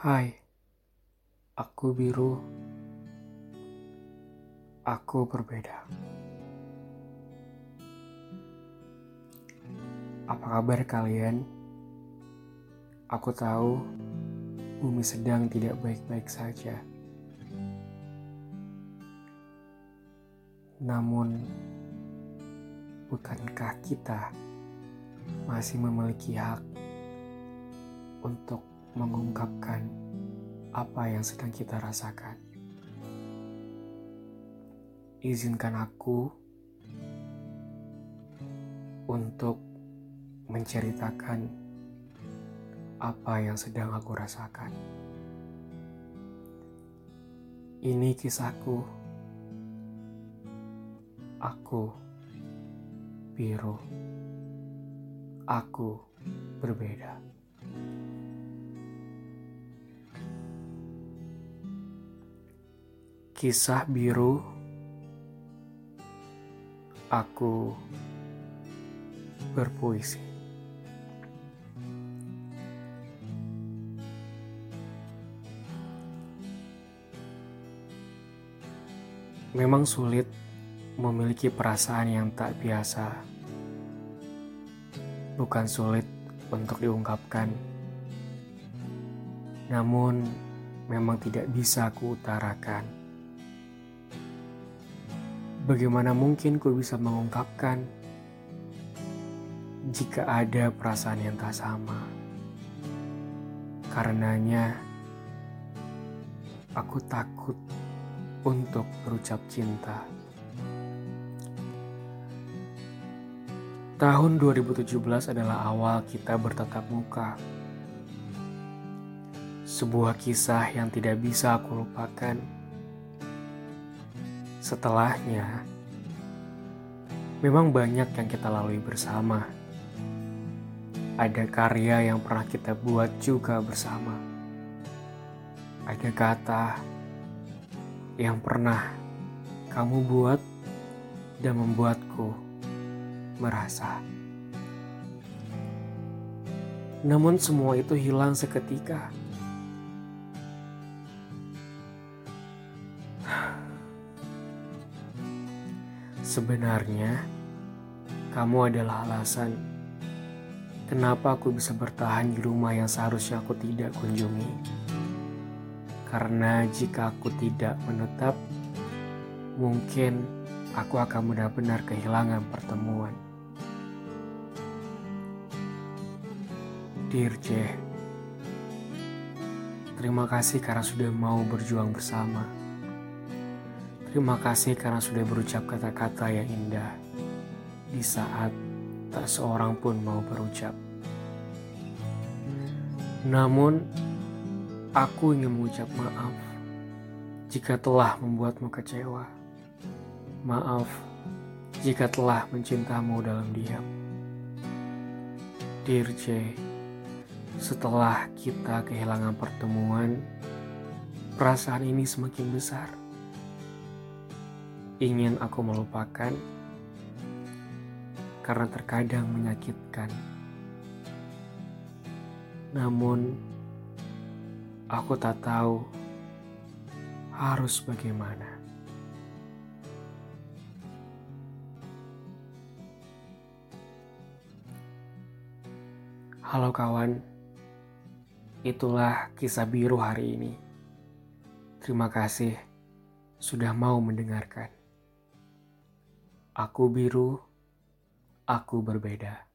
Hai, aku biru. Aku berbeda. Apa kabar kalian? Aku tahu bumi sedang tidak baik-baik saja. Namun, bukankah kita masih memiliki hak untuk mengungkapkan apa yang sedang kita rasakan. Izinkan aku untuk menceritakan apa yang sedang aku rasakan. Ini kisahku. Aku biru. Aku berbeda. Kisah biru Aku berpuisi. Memang sulit memiliki perasaan yang tak biasa. Bukan sulit untuk diungkapkan. Namun memang tidak bisa kuutarakan Bagaimana mungkin ku bisa mengungkapkan jika ada perasaan yang tak sama? Karenanya, aku takut untuk berucap cinta. Tahun 2017 adalah awal kita bertatap muka. Sebuah kisah yang tidak bisa aku lupakan Setelahnya, memang banyak yang kita lalui bersama. Ada karya yang pernah kita buat juga bersama. Ada kata yang pernah kamu buat dan membuatku merasa. Namun semua itu hilang seketika. Sebenarnya, kamu adalah alasan kenapa aku bisa bertahan di rumah yang seharusnya aku tidak kunjungi. Karena jika aku tidak menetap, mungkin aku akan benar-benar kehilangan pertemuan. Dear terima kasih karena sudah mau berjuang bersama. Terima kasih karena sudah berucap kata-kata yang indah di saat tak seorang pun mau berucap. Namun, aku ingin mengucap maaf jika telah membuatmu kecewa. Maaf jika telah mencintamu dalam diam. Dear J, setelah kita kehilangan pertemuan, perasaan ini semakin besar ingin aku melupakan karena terkadang menyakitkan. Namun, aku tak tahu harus bagaimana. Halo kawan, itulah kisah biru hari ini. Terima kasih sudah mau mendengarkan. Aku biru, aku berbeda.